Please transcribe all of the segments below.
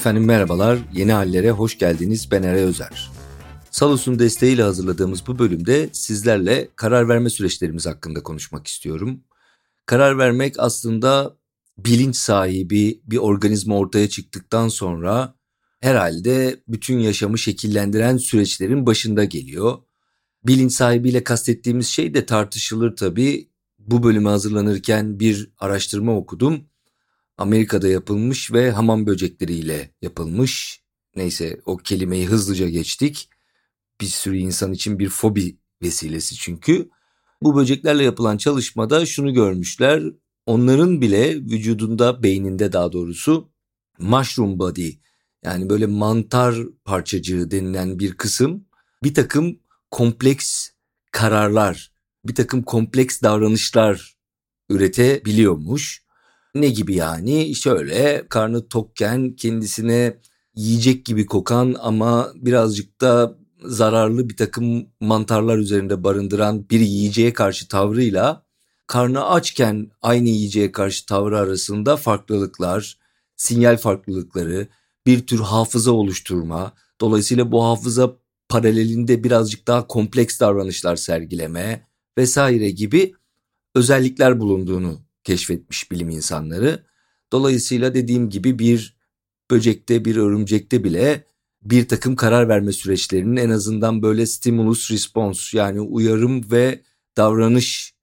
Efendim merhabalar, yeni hallere hoş geldiniz. Ben Eray Özer. Salus'un desteğiyle hazırladığımız bu bölümde sizlerle karar verme süreçlerimiz hakkında konuşmak istiyorum. Karar vermek aslında bilinç sahibi bir organizma ortaya çıktıktan sonra herhalde bütün yaşamı şekillendiren süreçlerin başında geliyor. Bilinç sahibiyle kastettiğimiz şey de tartışılır tabii. Bu bölüme hazırlanırken bir araştırma okudum. Amerika'da yapılmış ve hamam böcekleriyle yapılmış. Neyse o kelimeyi hızlıca geçtik. Bir sürü insan için bir fobi vesilesi çünkü. Bu böceklerle yapılan çalışmada şunu görmüşler. Onların bile vücudunda, beyninde daha doğrusu mushroom body yani böyle mantar parçacığı denilen bir kısım bir takım kompleks kararlar, bir takım kompleks davranışlar üretebiliyormuş. Ne gibi yani? Şöyle karnı tokken kendisine yiyecek gibi kokan ama birazcık da zararlı bir takım mantarlar üzerinde barındıran bir yiyeceğe karşı tavrıyla karnı açken aynı yiyeceğe karşı tavrı arasında farklılıklar, sinyal farklılıkları, bir tür hafıza oluşturma, dolayısıyla bu hafıza paralelinde birazcık daha kompleks davranışlar sergileme vesaire gibi özellikler bulunduğunu keşfetmiş bilim insanları. Dolayısıyla dediğim gibi bir böcekte bir örümcekte bile bir takım karar verme süreçlerinin en azından böyle stimulus response yani uyarım ve davranış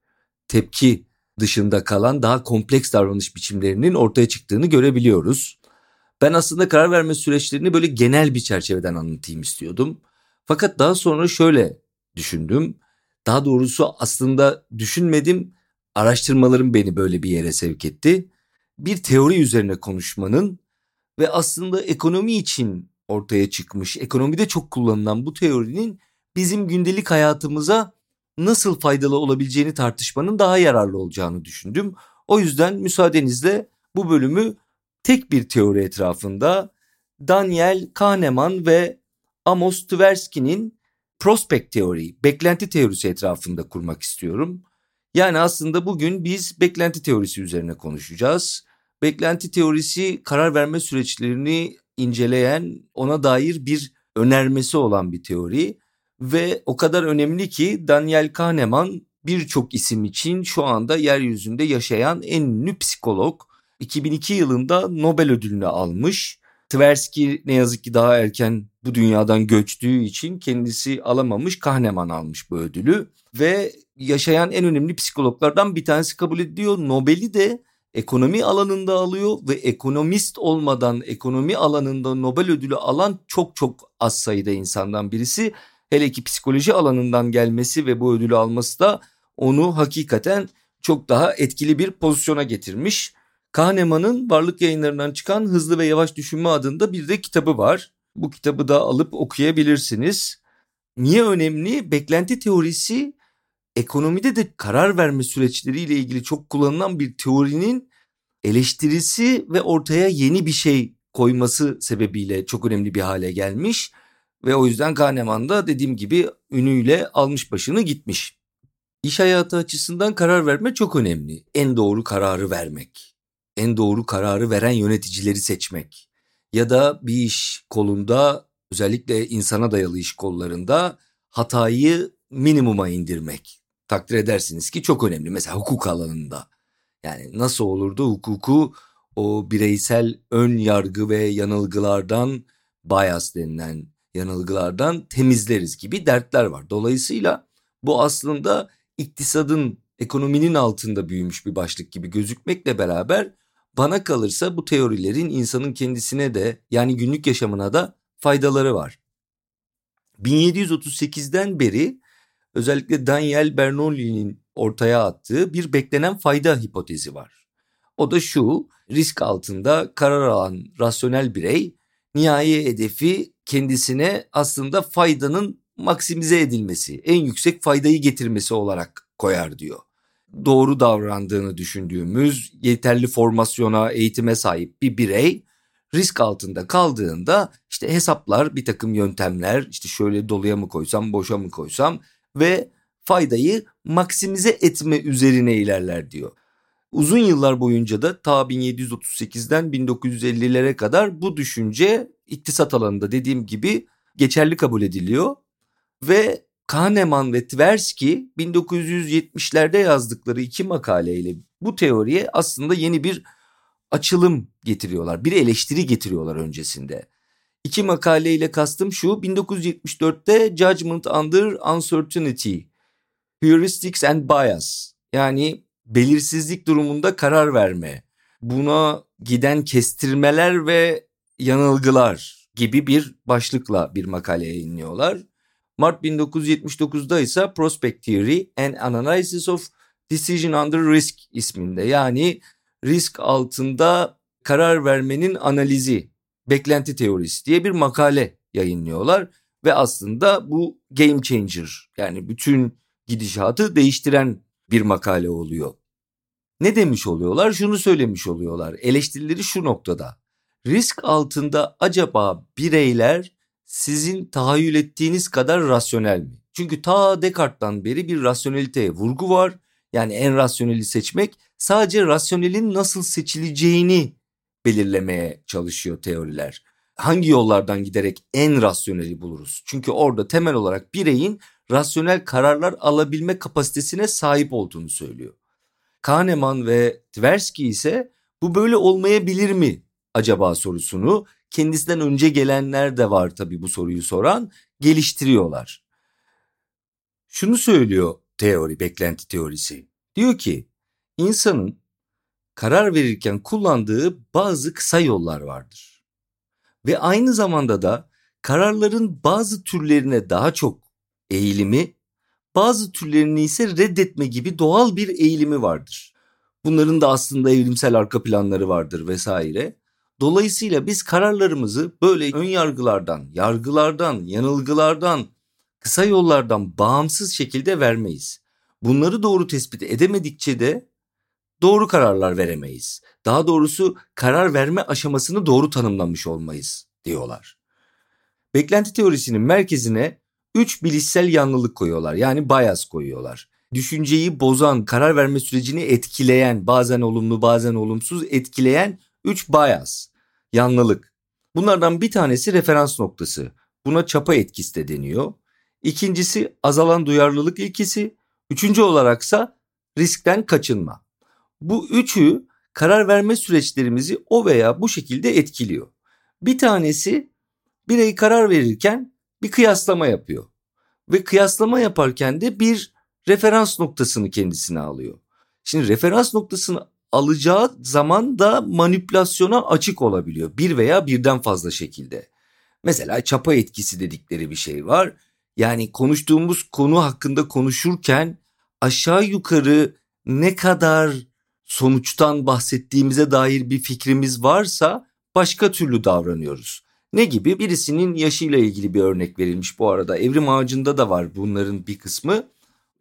tepki dışında kalan daha kompleks davranış biçimlerinin ortaya çıktığını görebiliyoruz. Ben aslında karar verme süreçlerini böyle genel bir çerçeveden anlatayım istiyordum. Fakat daha sonra şöyle düşündüm. Daha doğrusu aslında düşünmedim araştırmalarım beni böyle bir yere sevk etti. Bir teori üzerine konuşmanın ve aslında ekonomi için ortaya çıkmış, ekonomide çok kullanılan bu teorinin bizim gündelik hayatımıza nasıl faydalı olabileceğini tartışmanın daha yararlı olacağını düşündüm. O yüzden müsaadenizle bu bölümü tek bir teori etrafında Daniel Kahneman ve Amos Tversky'nin prospect teori, beklenti teorisi etrafında kurmak istiyorum. Yani aslında bugün biz beklenti teorisi üzerine konuşacağız. Beklenti teorisi karar verme süreçlerini inceleyen, ona dair bir önermesi olan bir teori ve o kadar önemli ki Daniel Kahneman birçok isim için şu anda yeryüzünde yaşayan en ünlü psikolog. 2002 yılında Nobel ödülünü almış. Tversky ne yazık ki daha erken bu dünyadan göçtüğü için kendisi alamamış Kahneman almış bu ödülü ve yaşayan en önemli psikologlardan bir tanesi kabul ediliyor. Nobel'i de ekonomi alanında alıyor ve ekonomist olmadan ekonomi alanında Nobel ödülü alan çok çok az sayıda insandan birisi. Hele ki psikoloji alanından gelmesi ve bu ödülü alması da onu hakikaten çok daha etkili bir pozisyona getirmiş. Kahneman'ın varlık yayınlarından çıkan Hızlı ve Yavaş Düşünme adında bir de kitabı var. Bu kitabı da alıp okuyabilirsiniz. Niye önemli? Beklenti teorisi ekonomide de karar verme süreçleriyle ilgili çok kullanılan bir teorinin eleştirisi ve ortaya yeni bir şey koyması sebebiyle çok önemli bir hale gelmiş ve o yüzden Kahneman da dediğim gibi ünüyle almış başını gitmiş. İş hayatı açısından karar verme çok önemli. En doğru kararı vermek, en doğru kararı veren yöneticileri seçmek ya da bir iş kolunda özellikle insana dayalı iş kollarında hatayı minimuma indirmek takdir edersiniz ki çok önemli. Mesela hukuk alanında. Yani nasıl olurdu hukuku o bireysel ön yargı ve yanılgılardan bias denilen yanılgılardan temizleriz gibi dertler var. Dolayısıyla bu aslında iktisadın ekonominin altında büyümüş bir başlık gibi gözükmekle beraber bana kalırsa bu teorilerin insanın kendisine de yani günlük yaşamına da faydaları var. 1738'den beri özellikle Daniel Bernoulli'nin ortaya attığı bir beklenen fayda hipotezi var. O da şu, risk altında karar alan rasyonel birey nihai hedefi kendisine aslında faydanın maksimize edilmesi, en yüksek faydayı getirmesi olarak koyar diyor. Doğru davrandığını düşündüğümüz yeterli formasyona, eğitime sahip bir birey risk altında kaldığında işte hesaplar bir takım yöntemler işte şöyle doluya mı koysam boşa mı koysam ve faydayı maksimize etme üzerine ilerler diyor. Uzun yıllar boyunca da ta 1738'den 1950'lere kadar bu düşünce iktisat alanında dediğim gibi geçerli kabul ediliyor. Ve Kahneman ve Tversky 1970'lerde yazdıkları iki makaleyle bu teoriye aslında yeni bir açılım getiriyorlar. Bir eleştiri getiriyorlar öncesinde. İki makaleyle kastım şu 1974'te Judgment Under Uncertainty, Heuristics and Bias yani belirsizlik durumunda karar verme, buna giden kestirmeler ve yanılgılar gibi bir başlıkla bir makale yayınlıyorlar. Mart 1979'da ise Prospect Theory and Analysis of Decision Under Risk isminde yani risk altında karar vermenin analizi, beklenti teorisi diye bir makale yayınlıyorlar ve aslında bu game changer yani bütün gidişatı değiştiren bir makale oluyor. Ne demiş oluyorlar? Şunu söylemiş oluyorlar. Eleştirileri şu noktada. Risk altında acaba bireyler sizin tahayyül ettiğiniz kadar rasyonel mi? Çünkü ta Descartes'tan beri bir rasyoneliteye vurgu var. Yani en rasyoneli seçmek sadece rasyonelin nasıl seçileceğini belirlemeye çalışıyor teoriler. Hangi yollardan giderek en rasyoneli buluruz? Çünkü orada temel olarak bireyin rasyonel kararlar alabilme kapasitesine sahip olduğunu söylüyor. Kahneman ve Tversky ise bu böyle olmayabilir mi acaba sorusunu kendisinden önce gelenler de var tabii bu soruyu soran geliştiriyorlar. Şunu söylüyor teori, beklenti teorisi. Diyor ki insanın karar verirken kullandığı bazı kısa yollar vardır. Ve aynı zamanda da kararların bazı türlerine daha çok eğilimi, bazı türlerini ise reddetme gibi doğal bir eğilimi vardır. Bunların da aslında evrimsel arka planları vardır vesaire. Dolayısıyla biz kararlarımızı böyle ön yargılardan, yargılardan, yanılgılardan, kısa yollardan bağımsız şekilde vermeyiz. Bunları doğru tespit edemedikçe de doğru kararlar veremeyiz. Daha doğrusu karar verme aşamasını doğru tanımlamış olmayız diyorlar. Beklenti teorisinin merkezine 3 bilişsel yanlılık koyuyorlar. Yani bias koyuyorlar. Düşünceyi bozan, karar verme sürecini etkileyen, bazen olumlu bazen olumsuz etkileyen 3 bias, yanlılık. Bunlardan bir tanesi referans noktası. Buna çapa etkisi de deniyor. İkincisi azalan duyarlılık ilkesi. Üçüncü olaraksa riskten kaçınma. Bu üçü karar verme süreçlerimizi o veya bu şekilde etkiliyor. Bir tanesi birey karar verirken bir kıyaslama yapıyor. Ve kıyaslama yaparken de bir referans noktasını kendisine alıyor. Şimdi referans noktasını alacağı zaman da manipülasyona açık olabiliyor. Bir veya birden fazla şekilde. Mesela çapa etkisi dedikleri bir şey var. Yani konuştuğumuz konu hakkında konuşurken aşağı yukarı ne kadar sonuçtan bahsettiğimize dair bir fikrimiz varsa başka türlü davranıyoruz. Ne gibi? Birisinin yaşıyla ilgili bir örnek verilmiş bu arada. Evrim ağacında da var bunların bir kısmı.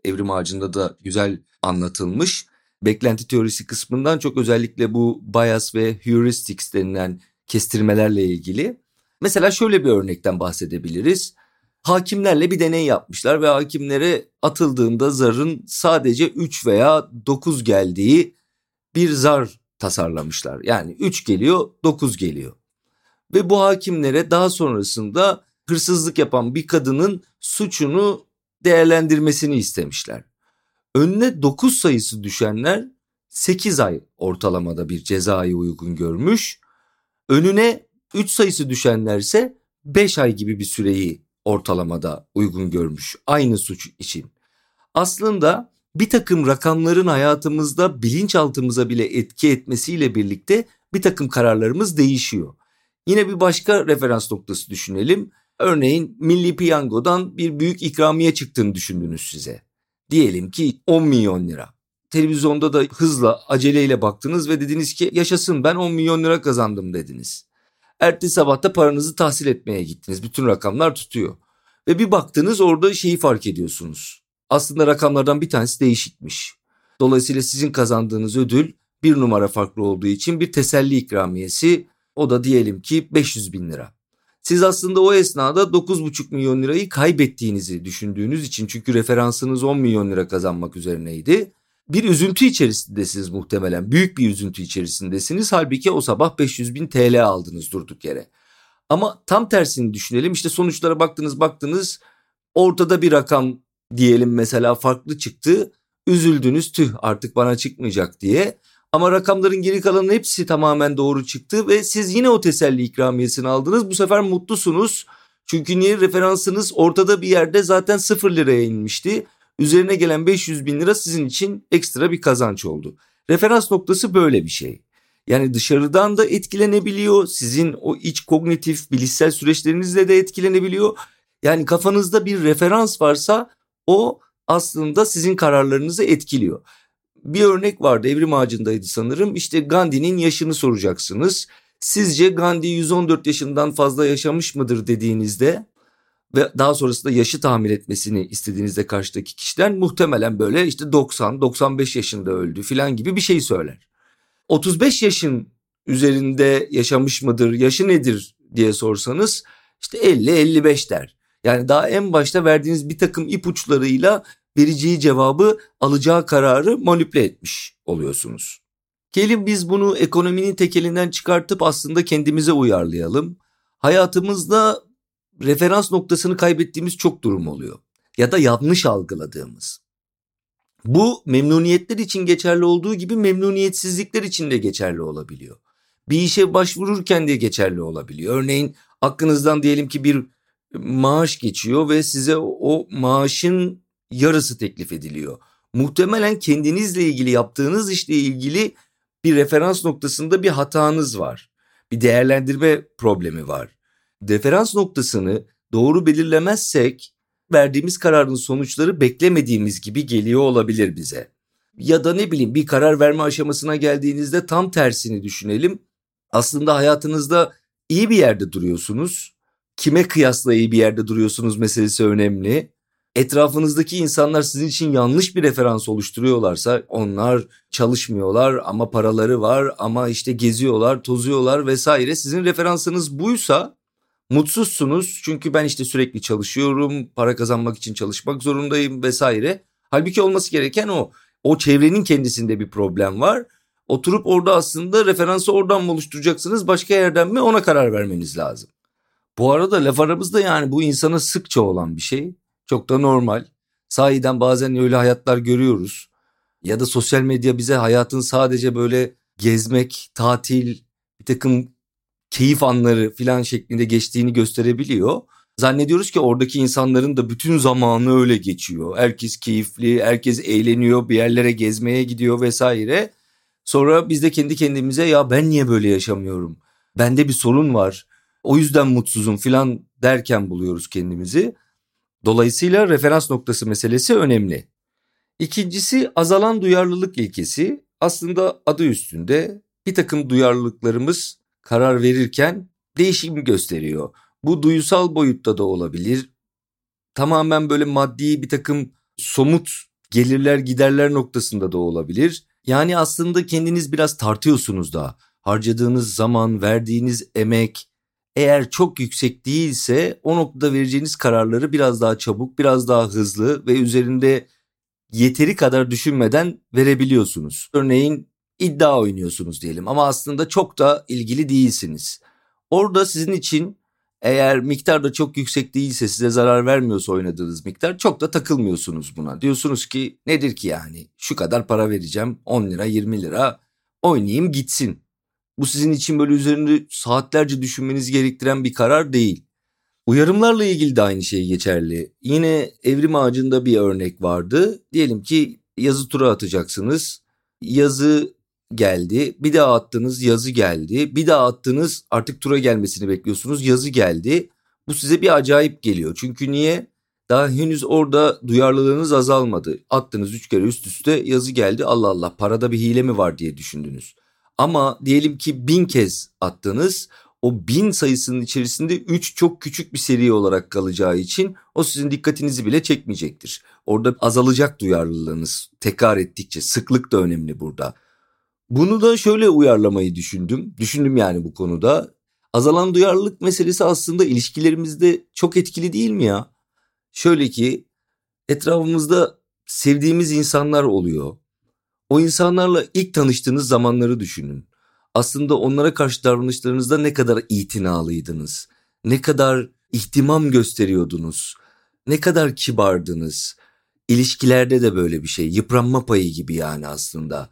Evrim ağacında da güzel anlatılmış. Beklenti teorisi kısmından çok özellikle bu bias ve heuristics denilen kestirmelerle ilgili. Mesela şöyle bir örnekten bahsedebiliriz. Hakimlerle bir deney yapmışlar ve hakimlere atıldığında zarın sadece 3 veya 9 geldiği bir zar tasarlamışlar. Yani 3 geliyor 9 geliyor ve bu hakimlere daha sonrasında hırsızlık yapan bir kadının suçunu değerlendirmesini istemişler. Önüne 9 sayısı düşenler 8 ay ortalamada bir cezayı uygun görmüş. Önüne 3 sayısı düşenler ise 5 ay gibi bir süreyi ortalamada uygun görmüş aynı suç için. Aslında bir takım rakamların hayatımızda bilinçaltımıza bile etki etmesiyle birlikte bir takım kararlarımız değişiyor. Yine bir başka referans noktası düşünelim. Örneğin Milli Piyango'dan bir büyük ikramiye çıktığını düşündünüz size. Diyelim ki 10 milyon lira. Televizyonda da hızla aceleyle baktınız ve dediniz ki yaşasın ben 10 milyon lira kazandım dediniz. Ertesi sabahta paranızı tahsil etmeye gittiniz. Bütün rakamlar tutuyor. Ve bir baktınız orada şeyi fark ediyorsunuz. Aslında rakamlardan bir tanesi değişikmiş. Dolayısıyla sizin kazandığınız ödül bir numara farklı olduğu için bir teselli ikramiyesi o da diyelim ki 500 bin lira. Siz aslında o esnada 9,5 milyon lirayı kaybettiğinizi düşündüğünüz için çünkü referansınız 10 milyon lira kazanmak üzerineydi. bir üzüntü içerisindesiniz muhtemelen. Büyük bir üzüntü içerisindesiniz. Halbuki o sabah 500 bin TL aldınız durduk yere. Ama tam tersini düşünelim. İşte sonuçlara baktınız baktınız ortada bir rakam diyelim mesela farklı çıktı. Üzüldünüz tüh artık bana çıkmayacak diye. Ama rakamların geri kalanın hepsi tamamen doğru çıktı ve siz yine o teselli ikramiyesini aldınız. Bu sefer mutlusunuz. Çünkü niye referansınız ortada bir yerde zaten 0 liraya inmişti. Üzerine gelen 500 bin lira sizin için ekstra bir kazanç oldu. Referans noktası böyle bir şey. Yani dışarıdan da etkilenebiliyor. Sizin o iç kognitif bilişsel süreçlerinizle de etkilenebiliyor. Yani kafanızda bir referans varsa o aslında sizin kararlarınızı etkiliyor. Bir örnek vardı evrim ağacındaydı sanırım. İşte Gandhi'nin yaşını soracaksınız. Sizce Gandhi 114 yaşından fazla yaşamış mıdır dediğinizde ve daha sonrasında yaşı tahmin etmesini istediğinizde karşıdaki kişiden muhtemelen böyle işte 90-95 yaşında öldü filan gibi bir şey söyler. 35 yaşın üzerinde yaşamış mıdır, yaşı nedir diye sorsanız işte 50-55 der. Yani daha en başta verdiğiniz bir takım ipuçlarıyla vereceği cevabı alacağı kararı manipüle etmiş oluyorsunuz. Gelin biz bunu ekonominin tekelinden çıkartıp aslında kendimize uyarlayalım. Hayatımızda referans noktasını kaybettiğimiz çok durum oluyor. Ya da yanlış algıladığımız. Bu memnuniyetler için geçerli olduğu gibi memnuniyetsizlikler için de geçerli olabiliyor. Bir işe başvururken de geçerli olabiliyor. Örneğin aklınızdan diyelim ki bir maaş geçiyor ve size o maaşın yarısı teklif ediliyor. Muhtemelen kendinizle ilgili yaptığınız işle ilgili bir referans noktasında bir hatanız var. Bir değerlendirme problemi var. Referans noktasını doğru belirlemezsek verdiğimiz kararın sonuçları beklemediğimiz gibi geliyor olabilir bize. Ya da ne bileyim bir karar verme aşamasına geldiğinizde tam tersini düşünelim. Aslında hayatınızda iyi bir yerde duruyorsunuz. Kime kıyasla iyi bir yerde duruyorsunuz meselesi önemli etrafınızdaki insanlar sizin için yanlış bir referans oluşturuyorlarsa onlar çalışmıyorlar ama paraları var ama işte geziyorlar, tozuyorlar vesaire. Sizin referansınız buysa mutsuzsunuz çünkü ben işte sürekli çalışıyorum, para kazanmak için çalışmak zorundayım vesaire. Halbuki olması gereken o. O çevrenin kendisinde bir problem var. Oturup orada aslında referansı oradan mı oluşturacaksınız başka yerden mi ona karar vermeniz lazım. Bu arada laf aramızda yani bu insana sıkça olan bir şey. Çok da normal. Sahiden bazen öyle hayatlar görüyoruz. Ya da sosyal medya bize hayatın sadece böyle gezmek, tatil, bir takım keyif anları filan şeklinde geçtiğini gösterebiliyor. Zannediyoruz ki oradaki insanların da bütün zamanı öyle geçiyor. Herkes keyifli, herkes eğleniyor, bir yerlere gezmeye gidiyor vesaire. Sonra biz de kendi kendimize ya ben niye böyle yaşamıyorum? Bende bir sorun var. O yüzden mutsuzum filan derken buluyoruz kendimizi. Dolayısıyla referans noktası meselesi önemli. İkincisi azalan duyarlılık ilkesi. Aslında adı üstünde bir takım duyarlılıklarımız karar verirken değişim gösteriyor. Bu duysal boyutta da olabilir. Tamamen böyle maddi bir takım somut gelirler giderler noktasında da olabilir. Yani aslında kendiniz biraz tartıyorsunuz da harcadığınız zaman, verdiğiniz emek, eğer çok yüksek değilse o noktada vereceğiniz kararları biraz daha çabuk, biraz daha hızlı ve üzerinde yeteri kadar düşünmeden verebiliyorsunuz. Örneğin iddia oynuyorsunuz diyelim ama aslında çok da ilgili değilsiniz. Orada sizin için eğer miktar da çok yüksek değilse size zarar vermiyorsa oynadığınız miktar çok da takılmıyorsunuz buna. Diyorsunuz ki nedir ki yani şu kadar para vereceğim 10 lira 20 lira oynayayım gitsin. Bu sizin için böyle üzerinde saatlerce düşünmenizi gerektiren bir karar değil. Uyarımlarla ilgili de aynı şey geçerli. Yine evrim ağacında bir örnek vardı. Diyelim ki yazı tura atacaksınız. Yazı geldi. Bir daha attınız yazı geldi. Bir daha attınız artık tura gelmesini bekliyorsunuz. Yazı geldi. Bu size bir acayip geliyor. Çünkü niye? Daha henüz orada duyarlılığınız azalmadı. Attınız üç kere üst üste yazı geldi. Allah Allah parada bir hile mi var diye düşündünüz. Ama diyelim ki bin kez attınız o bin sayısının içerisinde üç çok küçük bir seri olarak kalacağı için o sizin dikkatinizi bile çekmeyecektir. Orada azalacak duyarlılığınız tekrar ettikçe sıklık da önemli burada. Bunu da şöyle uyarlamayı düşündüm. Düşündüm yani bu konuda. Azalan duyarlılık meselesi aslında ilişkilerimizde çok etkili değil mi ya? Şöyle ki etrafımızda sevdiğimiz insanlar oluyor O insanlarla ilk tanıştığınız zamanları düşünün. Aslında onlara karşı davranışlarınızda ne kadar itinalıydınız? Ne kadar ihtimam gösteriyordunuz? Ne kadar kibardınız? İlişkilerde de böyle bir şey. Yıpranma payı gibi yani aslında.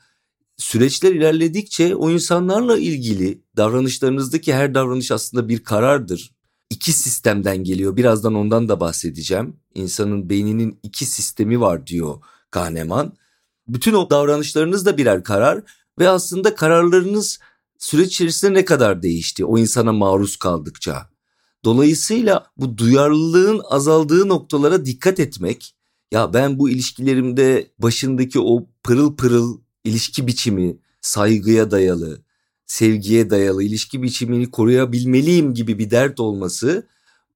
Süreçler ilerledikçe o insanlarla ilgili davranışlarınızdaki her davranış aslında bir karardır. İki sistemden geliyor. Birazdan ondan da bahsedeceğim. İnsanın beyninin iki sistemi var diyor Kahneman. Bütün o davranışlarınız da birer karar ve aslında kararlarınız süreç içerisinde ne kadar değişti o insana maruz kaldıkça. Dolayısıyla bu duyarlılığın azaldığı noktalara dikkat etmek, ya ben bu ilişkilerimde başındaki o pırıl pırıl ilişki biçimi, saygıya dayalı, sevgiye dayalı ilişki biçimini koruyabilmeliyim gibi bir dert olması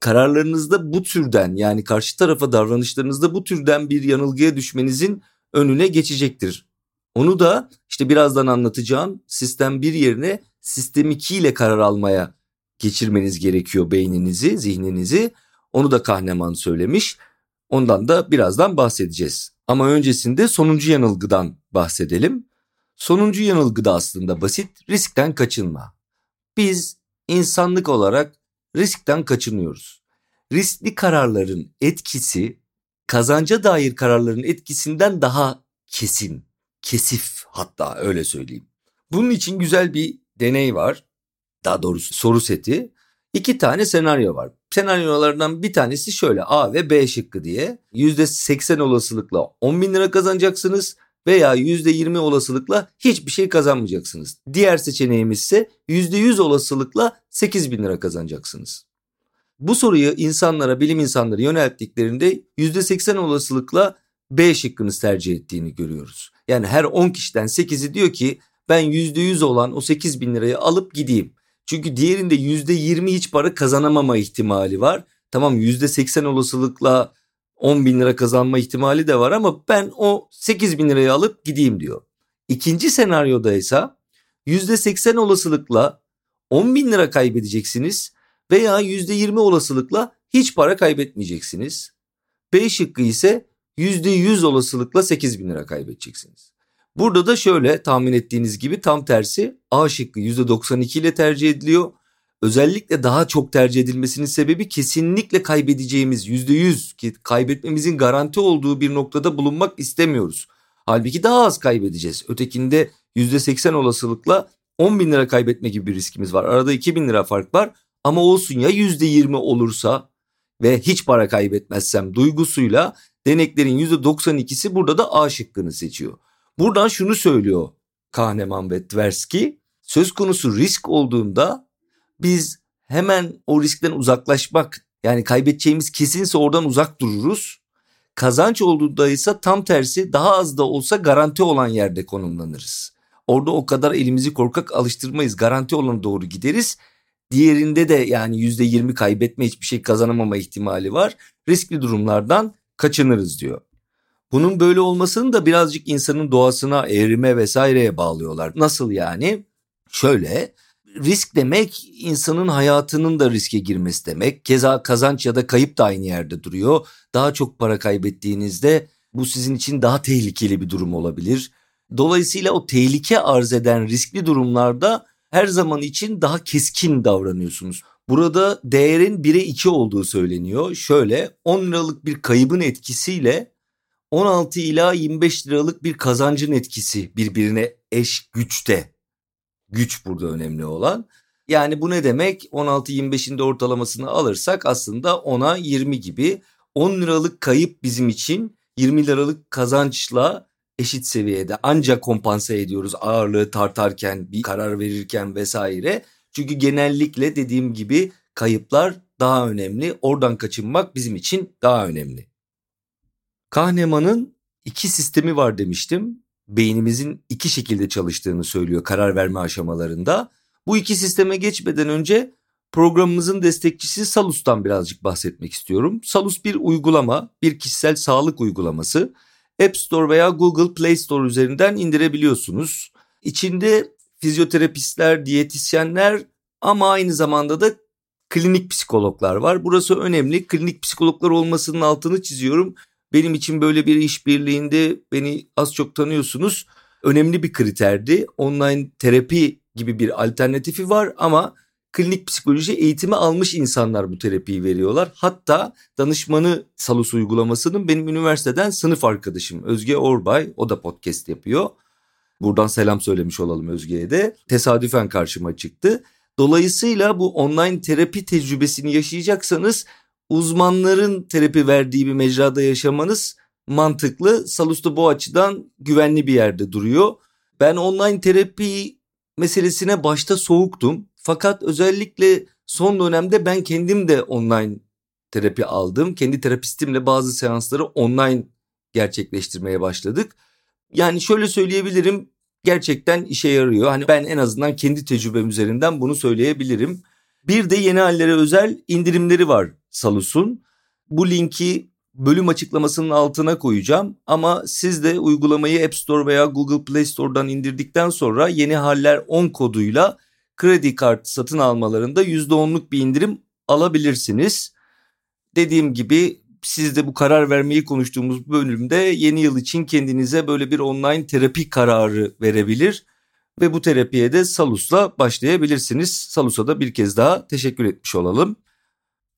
kararlarınızda bu türden yani karşı tarafa davranışlarınızda bu türden bir yanılgıya düşmenizin önüne geçecektir. Onu da işte birazdan anlatacağım sistem bir yerine sistem 2 ile karar almaya geçirmeniz gerekiyor beyninizi, zihninizi. Onu da Kahneman söylemiş. Ondan da birazdan bahsedeceğiz. Ama öncesinde sonuncu yanılgıdan bahsedelim. Sonuncu yanılgı da aslında basit, riskten kaçınma. Biz insanlık olarak riskten kaçınıyoruz. Riskli kararların etkisi kazanca dair kararların etkisinden daha kesin, kesif hatta öyle söyleyeyim. Bunun için güzel bir deney var. Daha doğrusu soru seti. İki tane senaryo var. Senaryolardan bir tanesi şöyle A ve B şıkkı diye. %80 olasılıkla 10 bin lira kazanacaksınız veya %20 olasılıkla hiçbir şey kazanmayacaksınız. Diğer seçeneğimiz ise %100 olasılıkla 8 bin lira kazanacaksınız. Bu soruyu insanlara, bilim insanları yönelttiklerinde %80 olasılıkla B şıkkını tercih ettiğini görüyoruz. Yani her 10 kişiden 8'i diyor ki ben %100 olan o 8 bin lirayı alıp gideyim. Çünkü diğerinde %20 hiç para kazanamama ihtimali var. Tamam %80 olasılıkla 10 bin lira kazanma ihtimali de var ama ben o 8 bin lirayı alıp gideyim diyor. İkinci senaryoda ise %80 olasılıkla 10 bin lira kaybedeceksiniz veya %20 olasılıkla hiç para kaybetmeyeceksiniz. B şıkkı ise %100 olasılıkla 8 bin lira kaybedeceksiniz. Burada da şöyle tahmin ettiğiniz gibi tam tersi A şıkkı %92 ile tercih ediliyor. Özellikle daha çok tercih edilmesinin sebebi kesinlikle kaybedeceğimiz %100 ki kaybetmemizin garanti olduğu bir noktada bulunmak istemiyoruz. Halbuki daha az kaybedeceğiz. Ötekinde %80 olasılıkla 10 bin lira kaybetme gibi bir riskimiz var. Arada 2 bin lira fark var ama olsun ya %20 olursa ve hiç para kaybetmezsem duygusuyla deneklerin %92'si burada da A şıkkını seçiyor. Buradan şunu söylüyor Kahneman ve Tversky. Söz konusu risk olduğunda biz hemen o riskten uzaklaşmak yani kaybedeceğimiz kesinse oradan uzak dururuz. Kazanç olduğunda ise tam tersi daha az da olsa garanti olan yerde konumlanırız. Orada o kadar elimizi korkak alıştırmayız. Garanti olana doğru gideriz. Diğerinde de yani yüzde yirmi kaybetme hiçbir şey kazanamama ihtimali var. Riskli durumlardan kaçınırız diyor. Bunun böyle olmasını da birazcık insanın doğasına, eğrime vesaireye bağlıyorlar. Nasıl yani? Şöyle risk demek insanın hayatının da riske girmesi demek. Keza kazanç ya da kayıp da aynı yerde duruyor. Daha çok para kaybettiğinizde bu sizin için daha tehlikeli bir durum olabilir. Dolayısıyla o tehlike arz eden riskli durumlarda her zaman için daha keskin davranıyorsunuz. Burada değerin 1'e 2 olduğu söyleniyor. Şöyle 10 liralık bir kaybın etkisiyle 16 ila 25 liralık bir kazancın etkisi birbirine eş güçte. Güç burada önemli olan. Yani bu ne demek? 16-25'in de ortalamasını alırsak aslında 10'a 20 gibi 10 liralık kayıp bizim için 20 liralık kazançla eşit seviyede ancak kompanse ediyoruz ağırlığı tartarken bir karar verirken vesaire. Çünkü genellikle dediğim gibi kayıplar daha önemli. Oradan kaçınmak bizim için daha önemli. Kahneman'ın iki sistemi var demiştim. Beynimizin iki şekilde çalıştığını söylüyor karar verme aşamalarında. Bu iki sisteme geçmeden önce programımızın destekçisi Salus'tan birazcık bahsetmek istiyorum. Salus bir uygulama, bir kişisel sağlık uygulaması. App Store veya Google Play Store üzerinden indirebiliyorsunuz. İçinde fizyoterapistler, diyetisyenler ama aynı zamanda da klinik psikologlar var. Burası önemli. Klinik psikologlar olmasının altını çiziyorum. Benim için böyle bir işbirliğinde beni az çok tanıyorsunuz. önemli bir kriterdi. Online terapi gibi bir alternatifi var ama klinik psikoloji eğitimi almış insanlar bu terapiyi veriyorlar. Hatta danışmanı Salus uygulamasının benim üniversiteden sınıf arkadaşım Özge Orbay o da podcast yapıyor. Buradan selam söylemiş olalım Özge'ye de. Tesadüfen karşıma çıktı. Dolayısıyla bu online terapi tecrübesini yaşayacaksanız uzmanların terapi verdiği bir mecrada yaşamanız mantıklı. Salus da bu açıdan güvenli bir yerde duruyor. Ben online terapi meselesine başta soğuktum. Fakat özellikle son dönemde ben kendim de online terapi aldım. Kendi terapistimle bazı seansları online gerçekleştirmeye başladık. Yani şöyle söyleyebilirim gerçekten işe yarıyor. Hani ben en azından kendi tecrübem üzerinden bunu söyleyebilirim. Bir de yeni hallere özel indirimleri var Salus'un. Bu linki bölüm açıklamasının altına koyacağım ama siz de uygulamayı App Store veya Google Play Store'dan indirdikten sonra yeni haller 10 koduyla kredi kart satın almalarında %10'luk bir indirim alabilirsiniz. Dediğim gibi siz de bu karar vermeyi konuştuğumuz bölümde yeni yıl için kendinize böyle bir online terapi kararı verebilir ve bu terapiye de Salus'la başlayabilirsiniz. Salus'a da bir kez daha teşekkür etmiş olalım.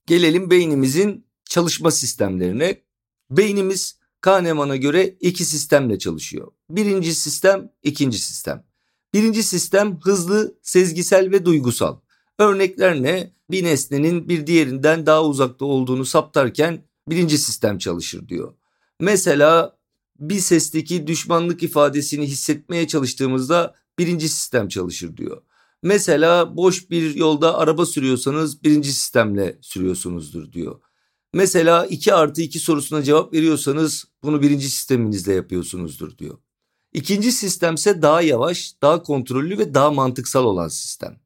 Gelelim beynimizin çalışma sistemlerine. Beynimiz Kahneman'a göre iki sistemle çalışıyor. Birinci sistem, ikinci sistem. Birinci sistem hızlı, sezgisel ve duygusal. Örnekler ne? Bir nesnenin bir diğerinden daha uzakta olduğunu saptarken birinci sistem çalışır diyor. Mesela bir sesteki düşmanlık ifadesini hissetmeye çalıştığımızda birinci sistem çalışır diyor. Mesela boş bir yolda araba sürüyorsanız birinci sistemle sürüyorsunuzdur diyor. Mesela 2 artı 2 sorusuna cevap veriyorsanız bunu birinci sisteminizle yapıyorsunuzdur diyor. İkinci sistemse daha yavaş, daha kontrollü ve daha mantıksal olan sistem.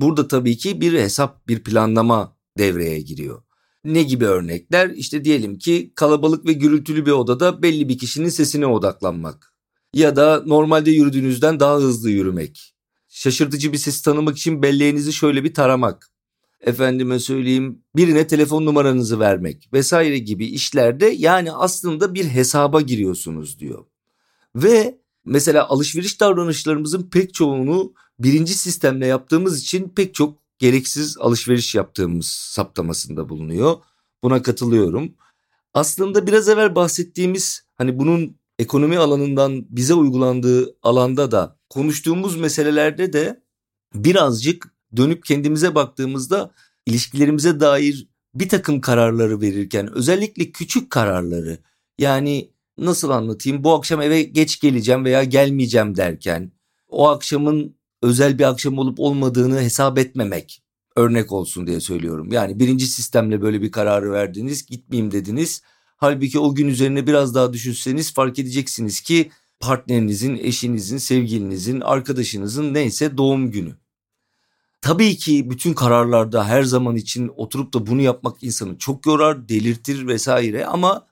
Burada tabii ki bir hesap, bir planlama devreye giriyor. Ne gibi örnekler? İşte diyelim ki kalabalık ve gürültülü bir odada belli bir kişinin sesine odaklanmak. Ya da normalde yürüdüğünüzden daha hızlı yürümek. Şaşırtıcı bir ses tanımak için belleğinizi şöyle bir taramak. Efendime söyleyeyim birine telefon numaranızı vermek vesaire gibi işlerde yani aslında bir hesaba giriyorsunuz diyor. Ve mesela alışveriş davranışlarımızın pek çoğunu birinci sistemle yaptığımız için pek çok gereksiz alışveriş yaptığımız saptamasında bulunuyor. Buna katılıyorum. Aslında biraz evvel bahsettiğimiz hani bunun ekonomi alanından bize uygulandığı alanda da konuştuğumuz meselelerde de birazcık dönüp kendimize baktığımızda ilişkilerimize dair bir takım kararları verirken özellikle küçük kararları yani nasıl anlatayım bu akşam eve geç geleceğim veya gelmeyeceğim derken o akşamın özel bir akşam olup olmadığını hesap etmemek örnek olsun diye söylüyorum. Yani birinci sistemle böyle bir kararı verdiniz gitmeyeyim dediniz. Halbuki o gün üzerine biraz daha düşünseniz fark edeceksiniz ki partnerinizin, eşinizin, sevgilinizin, arkadaşınızın neyse doğum günü. Tabii ki bütün kararlarda her zaman için oturup da bunu yapmak insanı çok yorar, delirtir vesaire ama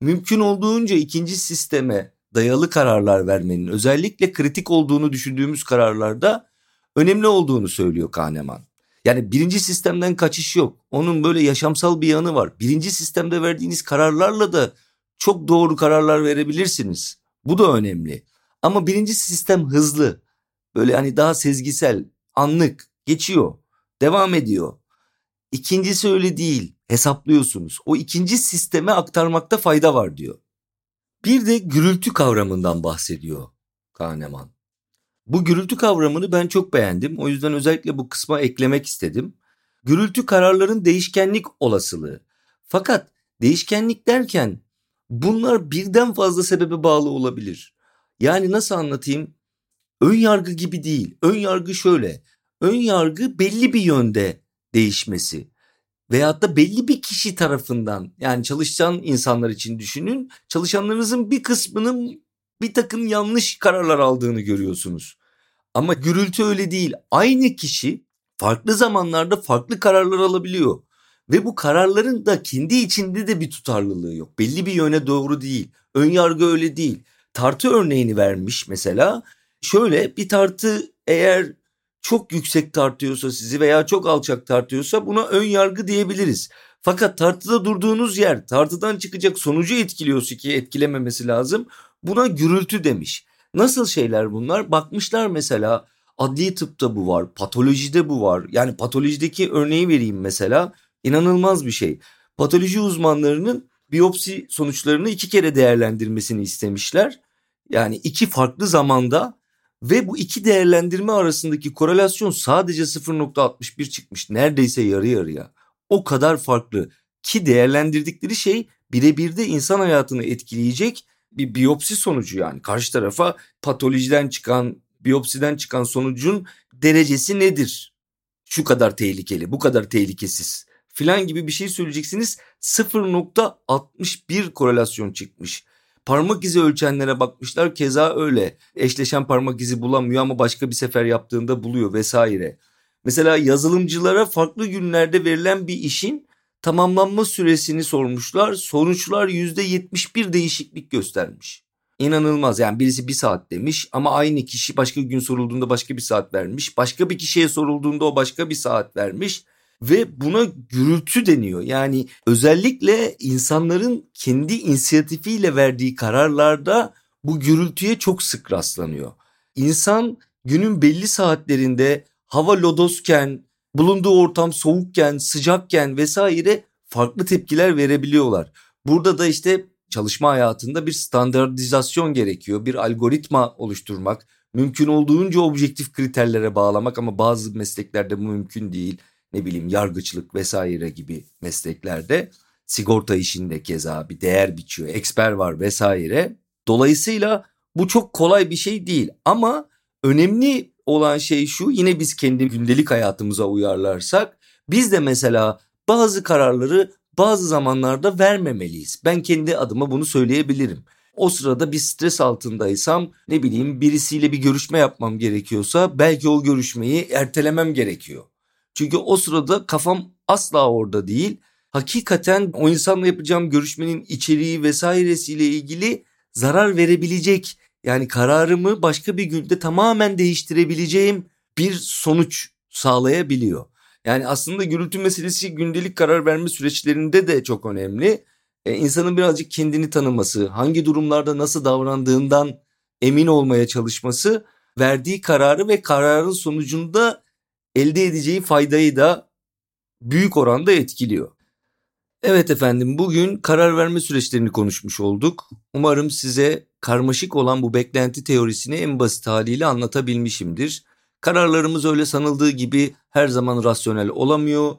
mümkün olduğunca ikinci sisteme dayalı kararlar vermenin özellikle kritik olduğunu düşündüğümüz kararlarda önemli olduğunu söylüyor Kahneman. Yani birinci sistemden kaçış yok. Onun böyle yaşamsal bir yanı var. Birinci sistemde verdiğiniz kararlarla da çok doğru kararlar verebilirsiniz. Bu da önemli. Ama birinci sistem hızlı. Böyle hani daha sezgisel, anlık, geçiyor, devam ediyor. İkincisi öyle değil. Hesaplıyorsunuz. O ikinci sisteme aktarmakta fayda var diyor. Bir de gürültü kavramından bahsediyor Kahneman. Bu gürültü kavramını ben çok beğendim. O yüzden özellikle bu kısma eklemek istedim. Gürültü kararların değişkenlik olasılığı. Fakat değişkenlik derken bunlar birden fazla sebebe bağlı olabilir. Yani nasıl anlatayım? Ön yargı gibi değil. Ön yargı şöyle. Ön yargı belli bir yönde değişmesi veyahut da belli bir kişi tarafından yani çalışan insanlar için düşünün çalışanlarınızın bir kısmının bir takım yanlış kararlar aldığını görüyorsunuz. Ama gürültü öyle değil. Aynı kişi farklı zamanlarda farklı kararlar alabiliyor. Ve bu kararların da kendi içinde de bir tutarlılığı yok. Belli bir yöne doğru değil. Ön yargı öyle değil. Tartı örneğini vermiş mesela. Şöyle bir tartı eğer çok yüksek tartıyorsa sizi veya çok alçak tartıyorsa buna ön yargı diyebiliriz. Fakat tartıda durduğunuz yer tartıdan çıkacak sonucu etkiliyorsa ki etkilememesi lazım buna gürültü demiş. Nasıl şeyler bunlar? Bakmışlar mesela adli tıpta bu var, patolojide bu var. Yani patolojideki örneği vereyim mesela. İnanılmaz bir şey. Patoloji uzmanlarının biyopsi sonuçlarını iki kere değerlendirmesini istemişler. Yani iki farklı zamanda ve bu iki değerlendirme arasındaki korelasyon sadece 0.61 çıkmış. Neredeyse yarı yarıya. O kadar farklı ki değerlendirdikleri şey birebir de insan hayatını etkileyecek bir biyopsi sonucu yani. Karşı tarafa patolojiden çıkan, biyopsiden çıkan sonucun derecesi nedir? Şu kadar tehlikeli, bu kadar tehlikesiz filan gibi bir şey söyleyeceksiniz. 0.61 korelasyon çıkmış. Parmak izi ölçenlere bakmışlar keza öyle. Eşleşen parmak izi bulamıyor ama başka bir sefer yaptığında buluyor vesaire. Mesela yazılımcılara farklı günlerde verilen bir işin tamamlanma süresini sormuşlar. Sonuçlar %71 değişiklik göstermiş. İnanılmaz yani birisi bir saat demiş ama aynı kişi başka gün sorulduğunda başka bir saat vermiş. Başka bir kişiye sorulduğunda o başka bir saat vermiş ve buna gürültü deniyor. Yani özellikle insanların kendi inisiyatifiyle verdiği kararlarda bu gürültüye çok sık rastlanıyor. İnsan günün belli saatlerinde hava lodosken, bulunduğu ortam soğukken, sıcakken vesaire farklı tepkiler verebiliyorlar. Burada da işte çalışma hayatında bir standartizasyon gerekiyor. Bir algoritma oluşturmak, mümkün olduğunca objektif kriterlere bağlamak ama bazı mesleklerde bu mümkün değil ne bileyim yargıçlık vesaire gibi mesleklerde sigorta işinde keza bir değer biçiyor, eksper var vesaire. Dolayısıyla bu çok kolay bir şey değil ama önemli olan şey şu yine biz kendi gündelik hayatımıza uyarlarsak biz de mesela bazı kararları bazı zamanlarda vermemeliyiz. Ben kendi adıma bunu söyleyebilirim. O sırada bir stres altındaysam ne bileyim birisiyle bir görüşme yapmam gerekiyorsa belki o görüşmeyi ertelemem gerekiyor. Çünkü o sırada kafam asla orada değil. Hakikaten o insanla yapacağım görüşmenin içeriği vesairesiyle ilgili zarar verebilecek yani kararımı başka bir günde tamamen değiştirebileceğim bir sonuç sağlayabiliyor. Yani aslında gürültü meselesi gündelik karar verme süreçlerinde de çok önemli. Ee, insanın birazcık kendini tanıması, hangi durumlarda nasıl davrandığından emin olmaya çalışması, verdiği kararı ve kararın sonucunda elde edeceği faydayı da büyük oranda etkiliyor. Evet efendim bugün karar verme süreçlerini konuşmuş olduk. Umarım size karmaşık olan bu beklenti teorisini en basit haliyle anlatabilmişimdir. Kararlarımız öyle sanıldığı gibi her zaman rasyonel olamıyor.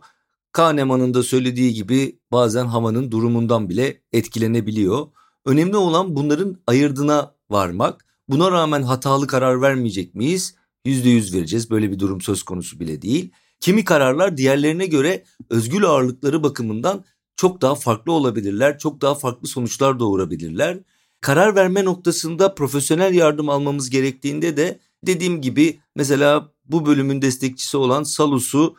Kahneman'ın da söylediği gibi bazen havanın durumundan bile etkilenebiliyor. Önemli olan bunların ayırdına varmak. Buna rağmen hatalı karar vermeyecek miyiz? %100 vereceğiz. Böyle bir durum söz konusu bile değil. Kimi kararlar diğerlerine göre özgül ağırlıkları bakımından çok daha farklı olabilirler. Çok daha farklı sonuçlar doğurabilirler. Karar verme noktasında profesyonel yardım almamız gerektiğinde de dediğim gibi mesela bu bölümün destekçisi olan Salus'u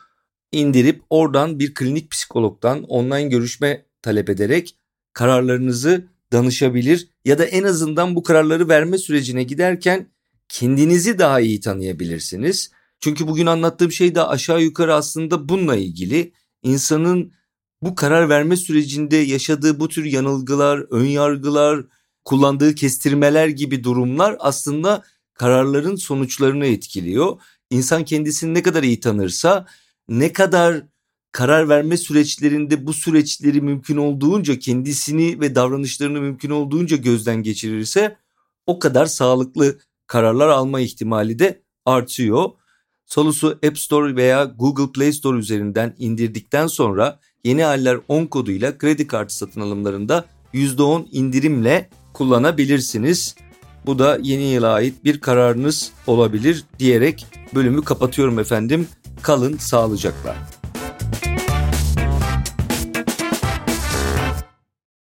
indirip oradan bir klinik psikologdan online görüşme talep ederek kararlarınızı danışabilir ya da en azından bu kararları verme sürecine giderken kendinizi daha iyi tanıyabilirsiniz. Çünkü bugün anlattığım şey de aşağı yukarı aslında bununla ilgili. İnsanın bu karar verme sürecinde yaşadığı bu tür yanılgılar, ön yargılar, kullandığı kestirmeler gibi durumlar aslında kararların sonuçlarını etkiliyor. İnsan kendisini ne kadar iyi tanırsa, ne kadar karar verme süreçlerinde bu süreçleri mümkün olduğunca kendisini ve davranışlarını mümkün olduğunca gözden geçirirse o kadar sağlıklı kararlar alma ihtimali de artıyor. Solusu App Store veya Google Play Store üzerinden indirdikten sonra yeni haller 10 koduyla kredi kartı satın alımlarında %10 indirimle kullanabilirsiniz. Bu da yeni yıla ait bir kararınız olabilir diyerek bölümü kapatıyorum efendim. Kalın sağlıcakla.